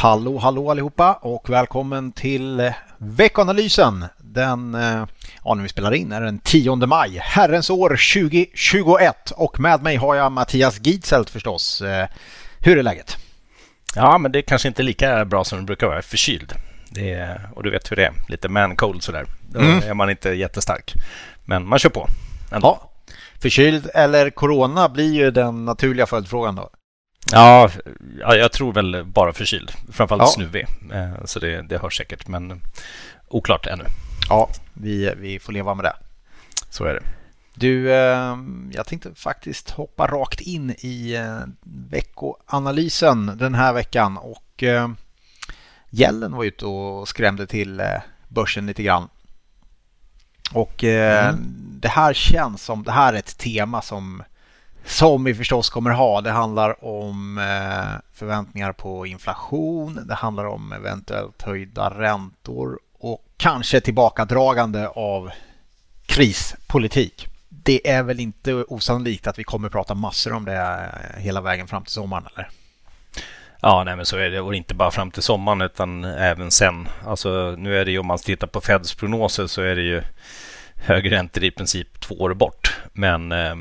Hallå, hallå allihopa och välkommen till veckanalysen. Den, eh, ja när vi spelar in är den 10 maj, herrens år 2021 och med mig har jag Mattias Gitzelt förstås. Eh, hur är läget? Ja, men det är kanske inte lika bra som det brukar vara. Förkyld. Det är, och du vet hur det är. Lite man-cold sådär. Då mm. är man inte jättestark. Men man kör på. Ändå. Ja. Förkyld eller corona blir ju den naturliga följdfrågan då. Ja, jag tror väl bara förkyld. Framförallt ja. snuvig. Eh, så det, det hörs säkert, men oklart ännu. Ja, vi, vi får leva med det. Så är det. Du, eh, jag tänkte faktiskt hoppa rakt in i eh, veckoanalysen den här veckan. Och Gällen var ute och skrämde till börsen lite grann. Och mm. det här känns som, det här är ett tema som som vi förstås kommer ha. Det handlar om eh, förväntningar på inflation. Det handlar om eventuellt höjda räntor och kanske tillbakadragande av krispolitik. Det är väl inte osannolikt att vi kommer prata massor om det eh, hela vägen fram till sommaren, eller? Ja, nej, men så är det. Och inte bara fram till sommaren utan även sen. Alltså, nu är det ju om man tittar på Feds prognoser så är det ju högre räntor i princip två år bort. Men eh,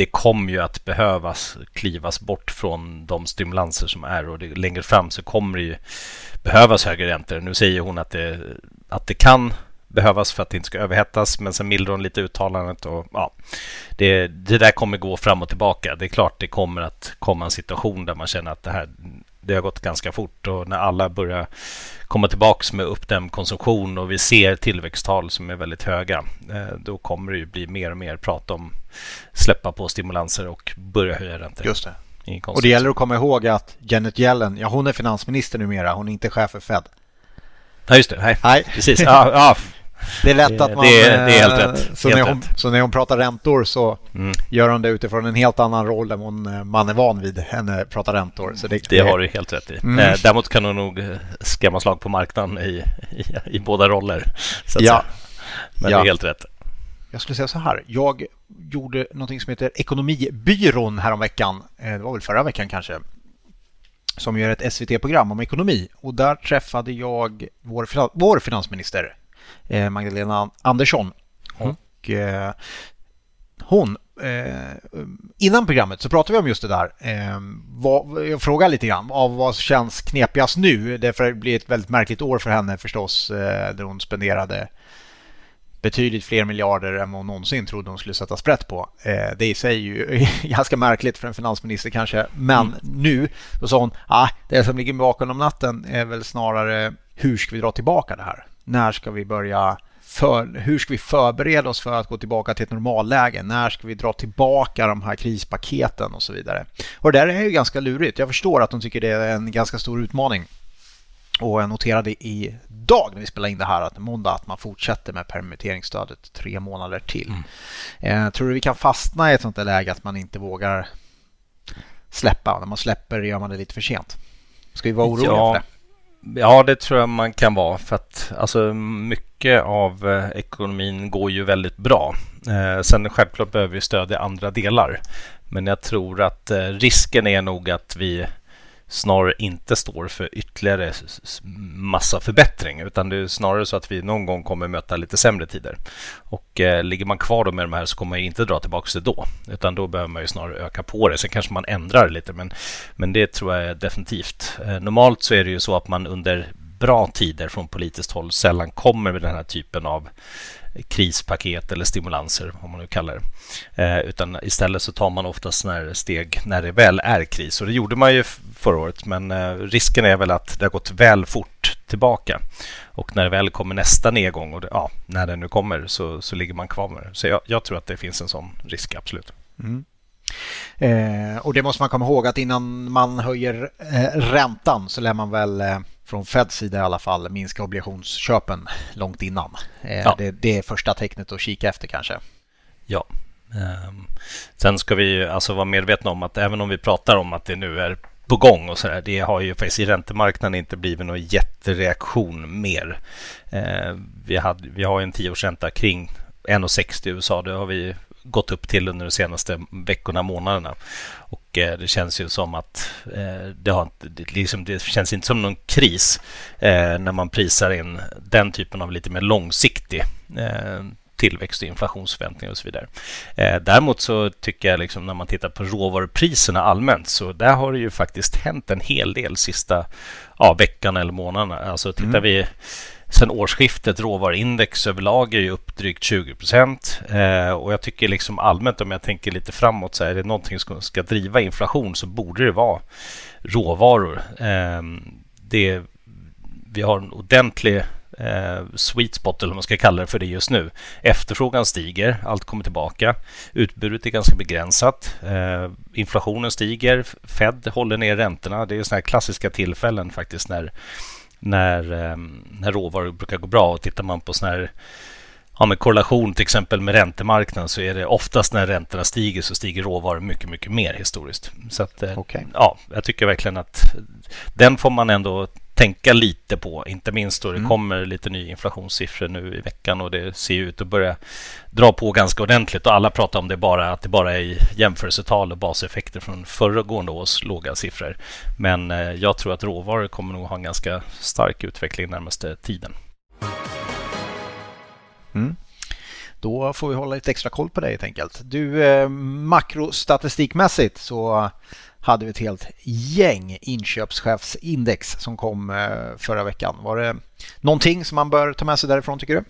det kommer ju att behövas klivas bort från de stimulanser som är och det, längre fram så kommer det ju behövas högre räntor. Nu säger hon att det, att det kan behövas för att det inte ska överhettas men sen mildrar hon lite uttalandet och ja, det, det där kommer gå fram och tillbaka. Det är klart det kommer att komma en situation där man känner att det här det har gått ganska fort och när alla börjar komma tillbaka med uppdämd konsumtion och vi ser tillväxttal som är väldigt höga, eh, då kommer det ju bli mer och mer prat om släppa på stimulanser och börja höja räntor. Just det. Och det gäller att komma ihåg att Janet Yellen, ja hon är finansminister numera, hon är inte chef för Fed. Ja, just det. Nej, Nej. precis. Ja, ja, det är lätt att man... Det, är, det är helt rätt. Så, helt när hon, rätt. så när hon pratar räntor så mm. gör hon det utifrån en helt annan roll än hon, eh, man är van vid henne prata räntor. Så det, det har du helt rätt i. Mm. Eh, däremot kan hon nog eh, skrämma slag på marknaden i, i, i båda roller. Så ja. Men ja. det är helt rätt. Jag skulle säga så här. Jag gjorde någonting som heter Ekonomibyrån häromveckan. Det var väl förra veckan kanske som gör ett SVT-program om ekonomi. Och där träffade jag vår, vår finansminister Eh, Magdalena Andersson. Mm. Och eh, hon Eh, innan programmet så pratade vi om just det där. Eh, jag frågade lite grann av vad känns knepigast nu. Det blir ett väldigt märkligt år för henne förstås eh, där hon spenderade betydligt fler miljarder än vad hon någonsin trodde hon skulle sätta sprätt på. Eh, det i sig är ju ganska märkligt för en finansminister kanske. Men mm. nu då sa hon ah, det som ligger bakom om natten är väl snarare hur ska vi dra tillbaka det här? När ska vi börja för, hur ska vi förbereda oss för att gå tillbaka till ett normalläge? När ska vi dra tillbaka de här krispaketen och så vidare? Och det där är ju ganska lurigt. Jag förstår att de tycker det är en ganska stor utmaning. Och jag noterade idag när vi spelade in det här att måndag att man fortsätter med permitteringsstödet tre månader till. Mm. Eh, tror du vi kan fastna i ett sånt där läge att man inte vågar släppa? När man släpper gör man det lite för sent. Ska vi vara oroliga ja. för det? Ja, det tror jag man kan vara för att alltså, mycket av eh, ekonomin går ju väldigt bra. Eh, sen självklart behöver vi stödja andra delar. Men jag tror att eh, risken är nog att vi snarare inte står för ytterligare massa förbättring utan det är snarare så att vi någon gång kommer möta lite sämre tider. Och eh, ligger man kvar då med de här så kommer man inte dra tillbaka det då utan då behöver man ju snarare öka på det. Sen kanske man ändrar lite men, men det tror jag är definitivt. Eh, normalt så är det ju så att man under bra tider från politiskt håll sällan kommer med den här typen av krispaket eller stimulanser, om man nu kallar det. Eh, utan istället så tar man oftast sådana här steg när det väl är kris. Och det gjorde man ju förra året, men eh, risken är väl att det har gått väl fort tillbaka. Och när det väl kommer nästa nedgång, och det, ja, när den nu kommer, så, så ligger man kvar med det. Så jag, jag tror att det finns en sån risk, absolut. Mm. Eh, och det måste man komma ihåg att innan man höjer eh, räntan så lär man väl eh, från Feds sida i alla fall minska obligationsköpen långt innan. Eh, ja. Det, det, är första tecknet att kika efter kanske. Ja. Um, sen ska vi alltså vara medvetna om att även om vi pratar om att det nu är på gång och så där, det har ju faktiskt i räntemarknaden inte blivit någon jättereaktion mer. Uh, vi, hade, vi har en tioårsränta kring 1,60 i USA. Det har vi gått upp till under de senaste veckorna, månaderna. Och eh, det känns ju som att eh, det, har, det, liksom, det känns inte som någon kris eh, när man prisar in den typen av lite mer långsiktig tillväxt och inflationsförväntningar och så vidare. Eh, däremot så tycker jag liksom när man tittar på råvarupriserna allmänt så där har det ju faktiskt hänt en hel del sista ja, veckan eller månaderna. Alltså tittar mm. vi Sen årsskiftet råvaruindex överlag är ju upp drygt 20 procent. Eh, och jag tycker liksom allmänt om jag tänker lite framåt så är det någonting som ska driva inflation så borde det vara råvaror. Eh, det, vi har en ordentlig eh, sweet spot eller vad man ska kalla det för det just nu. Efterfrågan stiger, allt kommer tillbaka. Utbudet är ganska begränsat. Eh, inflationen stiger, Fed håller ner räntorna. Det är sådana här klassiska tillfällen faktiskt när, när, eh, när råvaror brukar gå bra. Och tittar man på sådana här ja, med korrelation till exempel med räntemarknaden så är det oftast när räntorna stiger så stiger råvaror mycket, mycket mer historiskt. Så att, eh, okay. ja, jag tycker verkligen att den får man ändå tänka lite på. Inte minst då det mm. kommer lite nya inflationssiffror nu i veckan och det ser ut att börja dra på ganska ordentligt. Och alla pratar om det bara, att det bara är jämförelsetal och baseffekter från föregående års låga siffror. Men eh, jag tror att råvaror kommer nog ha en ganska stark utveckling närmaste tiden. Mm. Då får vi hålla lite extra koll på dig helt enkelt. Du, eh, makrostatistikmässigt så hade vi ett helt gäng inköpschefsindex som kom eh, förra veckan. Var det någonting som man bör ta med sig därifrån tycker du?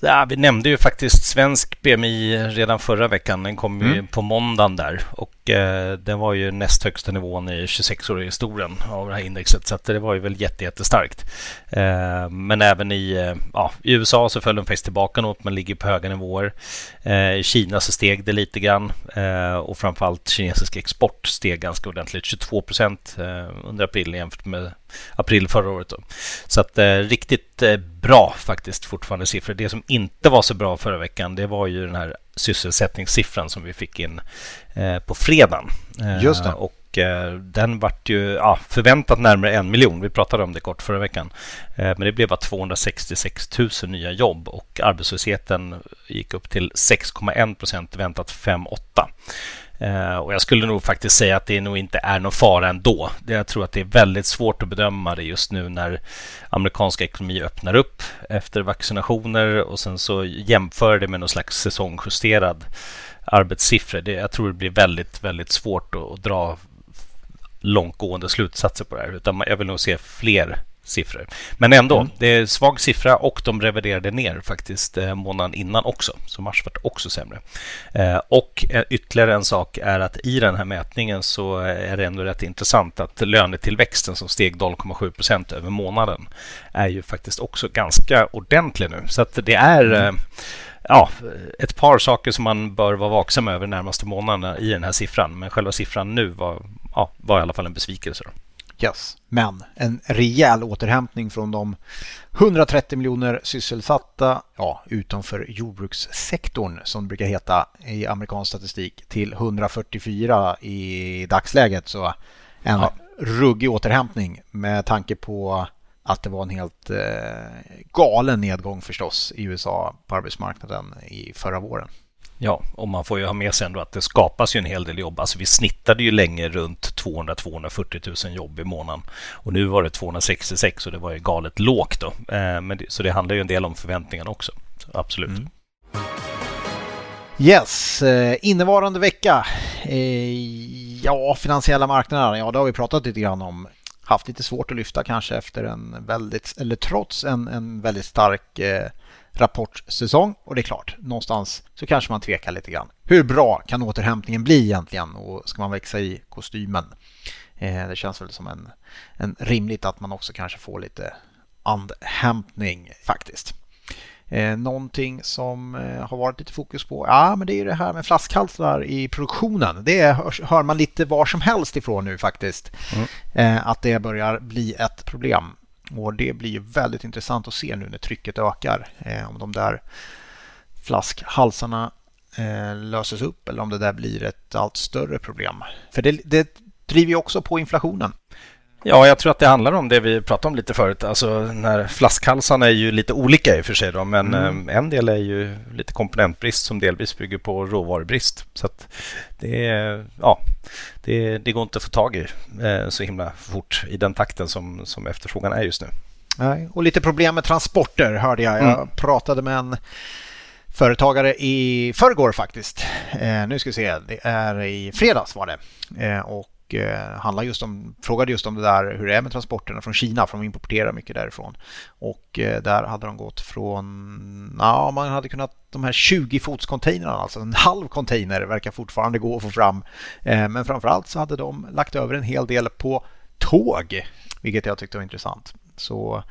Ja, vi nämnde ju faktiskt svensk BMI redan förra veckan. Den kom mm. ju på måndagen där och eh, den var ju näst högsta nivån i 26 år i historien av det här indexet. Så att det var ju väl jätte, jättestarkt. Eh, men även i, eh, ja, i USA så föll den faktiskt tillbaka något men ligger på höga nivåer. Eh, I Kina så steg det lite grann eh, och framförallt kinesisk export steg ganska ordentligt. 22 procent eh, under april jämfört med april förra året. Då. Så att riktigt bra faktiskt fortfarande siffror. Det som inte var så bra förra veckan det var ju den här sysselsättningssiffran som vi fick in eh, på fredagen. Eh, Just det. Och eh, den vart ju ja, förväntat närmare en miljon. Vi pratade om det kort förra veckan. Men det blev bara 266 000 nya jobb och arbetslösheten gick upp till 6,1 procent, väntat 5,8. Eh, och jag skulle nog faktiskt säga att det nog inte är någon fara ändå. Jag tror att det är väldigt svårt att bedöma det just nu när amerikanska ekonomi öppnar upp efter vaccinationer och sen så jämför det med någon slags säsongjusterad arbetssiffror. Det, jag tror det blir väldigt, väldigt svårt att, att dra långtgående slutsatser på det här. Utan jag vill nog se fler siffror. Men ändå, mm. det är svag siffra och de reviderade ner faktiskt eh, månaden innan också. Så mars var också sämre. Eh, och eh, ytterligare en sak är att i den här mätningen så är det ändå rätt intressant att lönetillväxten som steg 0,7 procent över månaden är ju faktiskt också ganska ordentlig nu. Så att det är mm. ja, ett par saker som man bör vara vaksam över de närmaste månaderna i den här siffran. Men själva siffran nu var, ja, var i alla fall en besvikelse. Då. Yes. Men en rejäl återhämtning från de 130 miljoner sysselsatta ja, utanför jordbrukssektorn som det brukar heta i amerikansk statistik till 144 i dagsläget. Så en ja. ruggig återhämtning med tanke på att det var en helt eh, galen nedgång förstås i USA på arbetsmarknaden i förra våren. Ja, och man får ju ha med sig ändå att det skapas ju en hel del jobb. Alltså vi snittade ju länge runt 200-240 000 jobb i månaden. Och nu var det 266 och det var ju galet lågt då. Eh, men det, så det handlar ju en del om förväntningarna också. Så absolut. Mm. Yes, eh, innevarande vecka. Eh, ja, finansiella marknader. Ja, det har vi pratat lite grann om. Haft lite svårt att lyfta kanske efter en väldigt, eller trots en, en väldigt stark rapportsäsong och det är klart, någonstans så kanske man tvekar lite grann. Hur bra kan återhämtningen bli egentligen och ska man växa i kostymen? Eh, det känns väl som en, en rimligt att man också kanske får lite andhämtning faktiskt. Eh, någonting som eh, har varit lite fokus på, ja men det är det här med flaskhalsar i produktionen. Det hör, man lite var som helst ifrån nu faktiskt. Mm. Att det börjar bli ett problem. Och det blir ju väldigt intressant att se nu när trycket ökar. Eh, om de där flaskhalsarna eh, löses upp eller om det där blir ett allt större problem. För det, det driver ju också på inflationen. Ja, jag tror att det handlar om det vi pratade om lite förut. Alltså när flaskhalsarna är ju lite olika i och för sig då, men mm. en del är ju lite komponentbrist som delvis bygger på råvarubrist. Så det, ja, det, det går inte att få tag i eh, så himla fort i den takten som, som efterfrågan är just nu. Nej, och lite problem med transporter hörde jag. Jag mm. pratade med en företagare i förrgår faktiskt. Eh, nu ska vi se, det är i fredags var det. Eh, och och eh, handlar just om, frågade just om det där hur det är med transporterna från Kina för de importerar mycket därifrån. Och eh, där hade de gått från, ja man hade kunnat, de här 20 fots containrarna, alltså en halv container verkar fortfarande gå att få fram. Eh, men framförallt så hade de lagt över en hel del på tåg, vilket jag tyckte var intressant. Så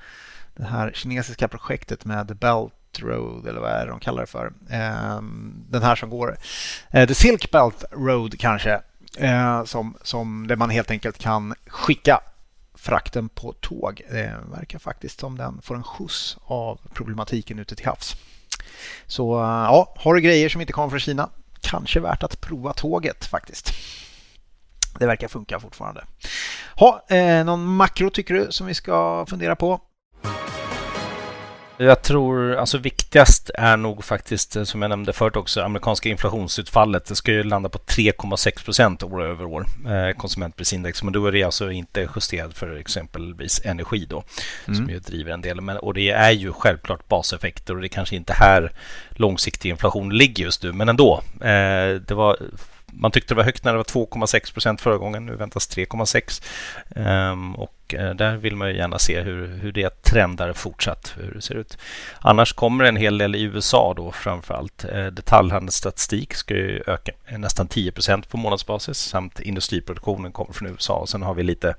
det här kinesiska projektet med Belt Road eller vad är det de kallar det för? Ehm, den här som går, eh, The Silk Belt Road kanske eh, som, som där man helt enkelt kan skicka frakten på tåg. Det verkar faktiskt som den får en skjuts av problematiken ute till havs. Så eh, ja, har du grejer som inte kommer från Kina, kanske värt att prova tåget faktiskt. Det verkar funka fortfarande. Ha, eh, någon makro tycker du som vi ska fundera på? Jag tror, alltså viktigast är nog faktiskt, eh, som jag nämnde förut också, amerikanska inflationsutfallet. Det ska ju landa på 3,6 procent år över år, eh, konsumentprisindex. Men då är det alltså inte justerat för exempelvis energi då, mm. som ju driver en del. Men, och det är ju självklart baseffekter och det är kanske inte här långsiktig inflation ligger just nu, men ändå. Eh, det var man tyckte det var högt när det var 2,6 procent förra gången. Nu väntas 3,6. Um, ehm, och eh, där vill man ju gärna se hur, hur det trendar fortsatt, hur det ser ut. Annars kommer en hel del i USA då framför allt. Eh, detaljhandelsstatistik ska ju öka nästan 10 procent på månadsbasis samt industriproduktionen kommer från USA. Och sen har vi lite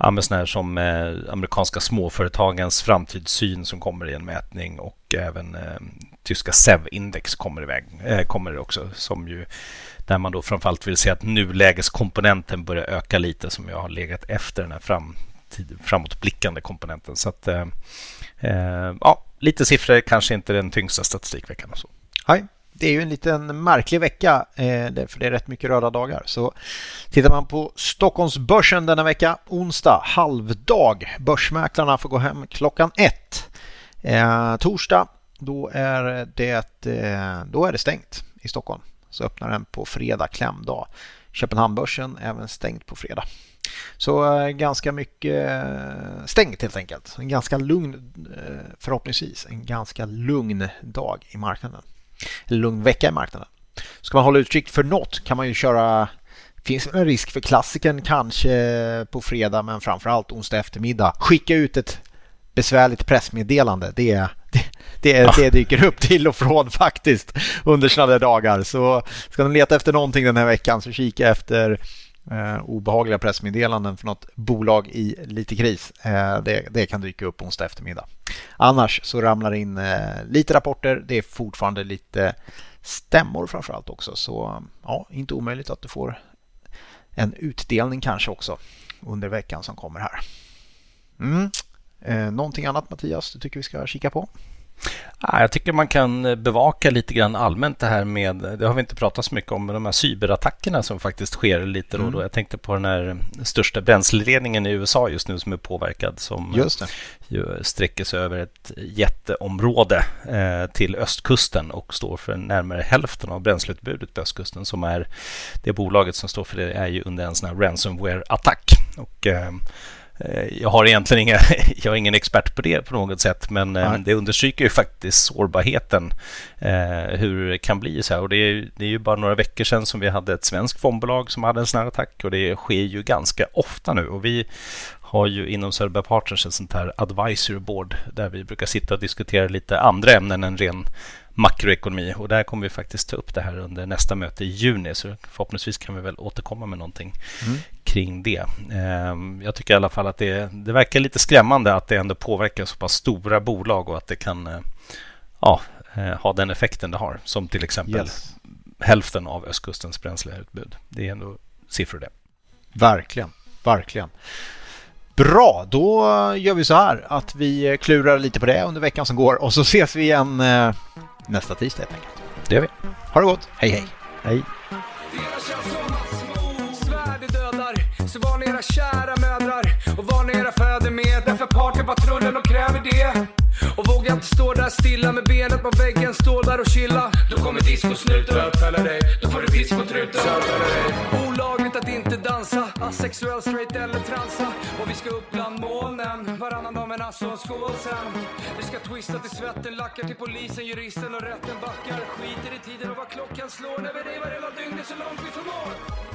ja, men här som eh, amerikanska småföretagens framtidssyn som kommer i en mätning och även eh, tyska SEV-index kommer iväg, eh, kommer också som ju där man då framförallt vill se att nulägeskomponenten börjar öka lite som jag har legat efter den här fram, framåtblickande komponenten. Så att, eh, eh, ja, lite siffror, kanske inte den tyngsta statistikveckan. Och så. Hej det är ju en liten märklig vecka eh, för det är rätt mycket röda dagar. Så tittar man på Stockholmsbörsen denna vecka, onsdag halvdag. Börsmäklarna får gå hem klockan ett. Eh, torsdag, då är, det, eh, då är det stängt i Stockholm så öppnar den på fredag, klämdag. Köpenhamnbörsen även stängt på fredag. Så eh, ganska mycket eh, stängt helt enkelt. En ganska lugn, eh, förhoppningsvis, en ganska lugn dag i marknaden. En lugn vecka i marknaden. Ska man hålla utkik för något kan man ju köra Finns en risk för klassiken kanske på fredag men framförallt onsdag eftermiddag. Skicka ut ett besvärligt pressmeddelande. Det är det, det, det dyker upp till och från faktiskt under sådana dagar. Så ska ni leta efter någonting den här veckan så kika efter eh, obehagliga pressmeddelanden för något bolag i lite kris. Eh, det, det, kan dyka upp onsdag eftermiddag. Annars så ramlar in eh, lite rapporter. Det är fortfarande lite stämmor framförallt också. Så ja, inte omöjligt att du får en utdelning kanske också under veckan som kommer här. Mm. Eh, någonting annat Mattias du tycker vi ska kika på? Jag tycker man kan bevaka lite grann allmänt det här med, det har vi inte pratat så mycket om, men de här cyberattackerna som faktiskt sker lite då. Mm. då. Jag tänkte på den här största bränsleledningen i USA just nu som är påverkad som det. sträcker sig över ett jätteområde eh, till östkusten och står för närmare hälften av bränsleutbudet på östkusten som är det bolaget som står för det är ju under en sån här ransomware-attack. Och, eh, Eh, jag har egentligen inga, jag är ingen expert på det på något sätt, men Nej. det understryker ju faktiskt sårbarheten, eh, hur det kan bli så här. Och det är, det är ju bara några veckor sedan som vi hade ett svenskt fondbolag som hade en sån här attack och det sker ju ganska ofta nu. Och vi har ju inom Söderberg Partners ett sånt här advisory board där vi brukar sitta och diskutera lite andra ämnen än ren makroekonomi och där kommer vi faktiskt ta upp det här under nästa möte i juni så förhoppningsvis kan vi väl återkomma med någonting mm. kring det. Ehm, jag tycker i alla fall att det, det verkar lite skrämmande att det ändå påverkar så pass stora bolag och att det kan eh, ja, eh, ha den effekten det har som till exempel yes. hälften av östkustens bränsleutbud. Det är ändå siffror det. Verkligen, verkligen. Bra, då gör vi så här att vi klurar lite på det under veckan som går och så ses vi igen eh, nästa tisdag helt enkelt. Det gör vi. Ha det gott. Hej hej. Hej. Så varna era kära mödrar och varna era fäder med. Därför partypatrullen de kräver det. Och våga inte stå där stilla med benet på väggen, stå där och chilla. Då kommer discosnuten bötfälla dig. Då får du discotruten. Olagligt att inte dansa, asexuell, straight eller transa. Och vi ska upp bland molnen, varannan dag men alltså en skål sen. Vi ska twista till svetten, lackar till polisen, juristen och rätten backar. Skiter i tiden och vad klockan slår när vi revar hela dygnet så långt vi förmår.